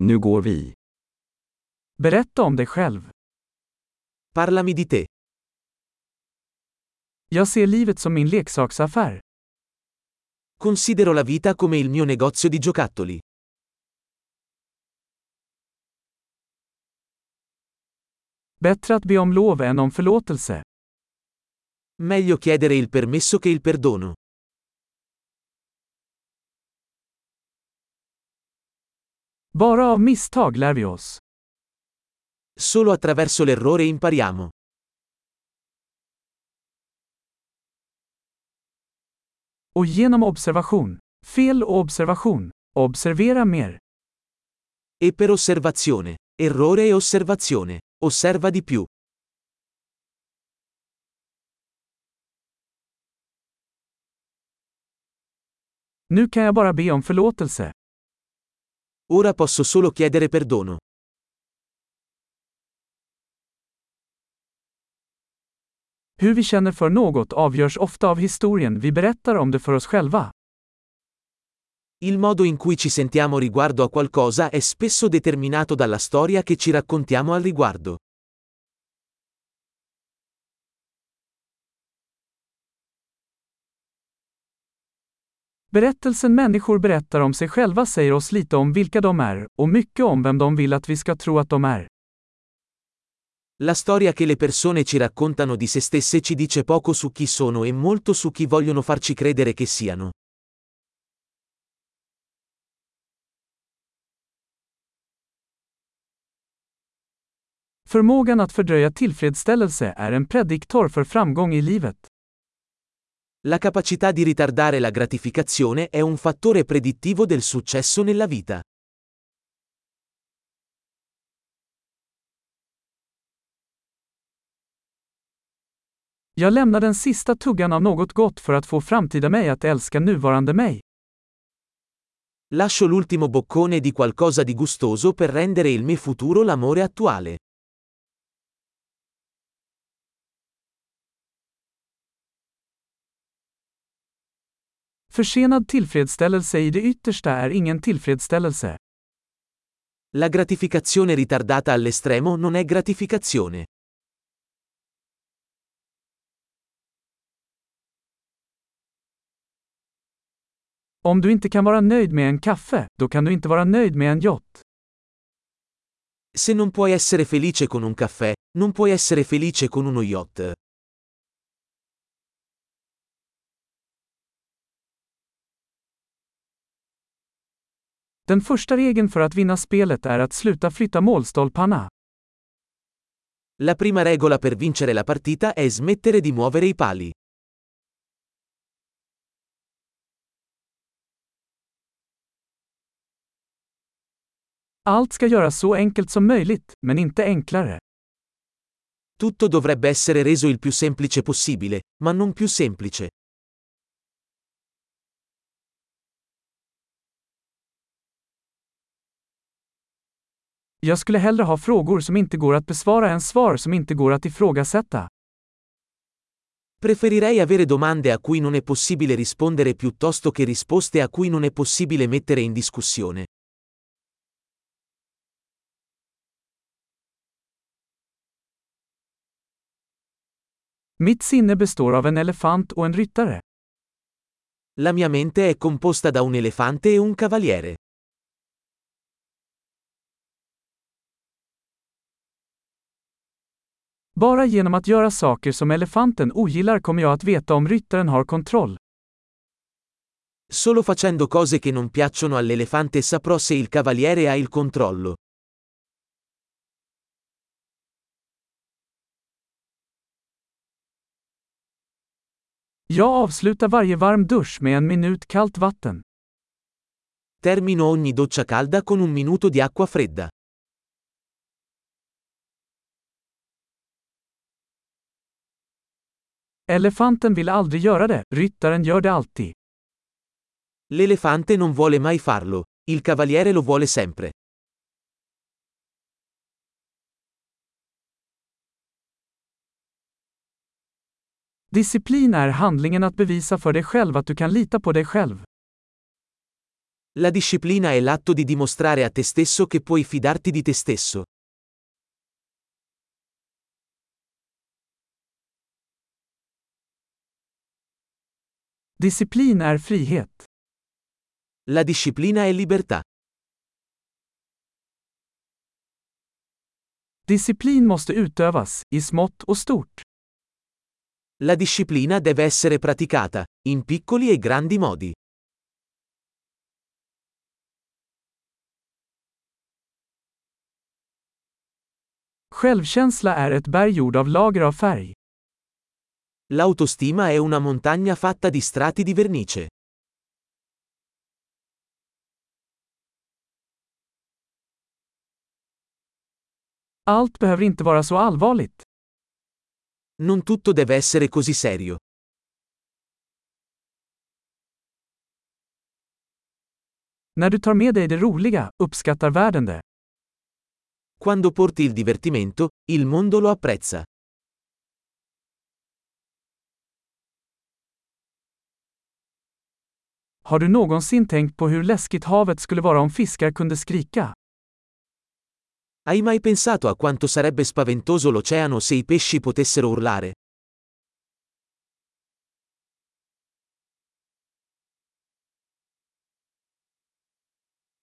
Nu går vi. Berätta om dig själv. Parlami di te. Jag ser livet som min leksaksaffär. Considero la vita come il mio negozio di giocattoli. Bättre att be om lov än om förlåtelse. Meglio chiedere il permesso che il perdono. Bara av misstag lär vi oss. Solo attraverso l'errore impariamo. Och genom observation. Fel och observation. Observera mer. E per osservazione. Errore e osservazione. Osserva di più. Nu kan jag bara be om förlåtelse. Ora posso solo chiedere perdono. Hur vi känner för något avgörs ofta av historien vi berättar om det för oss själva. Il modo in cui ci sentiamo riguardo a qualcosa è spesso determinato dalla storia che ci raccontiamo al riguardo. Berättelsen människor berättar om sig själva säger oss lite om vilka de är, och mycket om vem de vill att vi ska tro att de är. La storia che le persone ci raccontano di se stesse ci dice poco su chi sono e molto su chi vogliono farci credere che siano. Förmågan att fördröja tillfredsställelse är en prediktor för framgång i livet. La capacità di ritardare la gratificazione è un fattore predittivo del successo nella vita. Jag lämnar den sista tuggan av något gott för att få framtida mig att älska nuvarande mig. Lascio l'ultimo boccone di qualcosa di gustoso per rendere il me futuro l'amore attuale. Försenad tillfredsställelse i det yttersta är ingen tillfredsställelse. La gratificazione ritardata all'estremo non è gratificazione. Om du inte kan vara nöjd med en kaffe, då kan du inte vara nöjd med en yacht. Se non puoi essere felice con un caffè, non puoi essere felice con uno yacht. Den första regeln för att vinna spelet är att sluta flytta målstolparna. La prima regola per vincere la partita è smettere di muovere i pali. Allt ska göras så enkelt som möjligt, men inte enklare. Tutto dovrebbe essere reso il più semplice possibile, ma non più semplice. Jag skulle hellre ha frågor som inte går att besvara än svar som inte går att ifrågasätta. Preferirei avere domande a cui non è possibile rispondere piuttosto che risposte a cui non è possibile mettere in discussione. Mitt sinne består av en elefant och en ryttare. La mia mente è composta da un elefante e un cavaliere. Bara genom att göra saker som elefanten ogillar kommer jag att veta om ryttaren har kontroll. Solo facendo cose che non piacciono all'elefante saprò se il cavaliere ha il controllo. Jag avslutar varje varm dusch med en minut kallt vatten. Termino ogni doccia calda con un minuto di acqua fredda. Elefanten vill aldrig göra det, ryttaren gör det alltid. L'elefante non vuole mai farlo, il cavaliere lo vuole sempre. Disciplin är handlingen att bevisa för dig själv att du kan lita på dig själv. La disciplina è l'atto di dimostrare a te stesso che puoi fidarti di te stesso. Disciplin är frihet. La disciplina è libertà. Disciplin måste utövas, i smått och stort. La disciplina deve essere praticata, in piccoli e grandi modi. Självkänsla är ett berg gjord av lager av färg. L'autostima è una montagna fatta di strati di vernice. Allt behöver inte vara så allvarligt. Non tutto deve essere così serio. När du tar med dig det roliga, uppskattar världen det. Quando porti il divertimento, il mondo lo apprezza. Har du någonsin tänkt på hur läskigt havet skulle vara om fiskar kunde skrika? Hai mai pensato a quanto sarebbe spaventoso l'oceano se i pesci potessero urlare?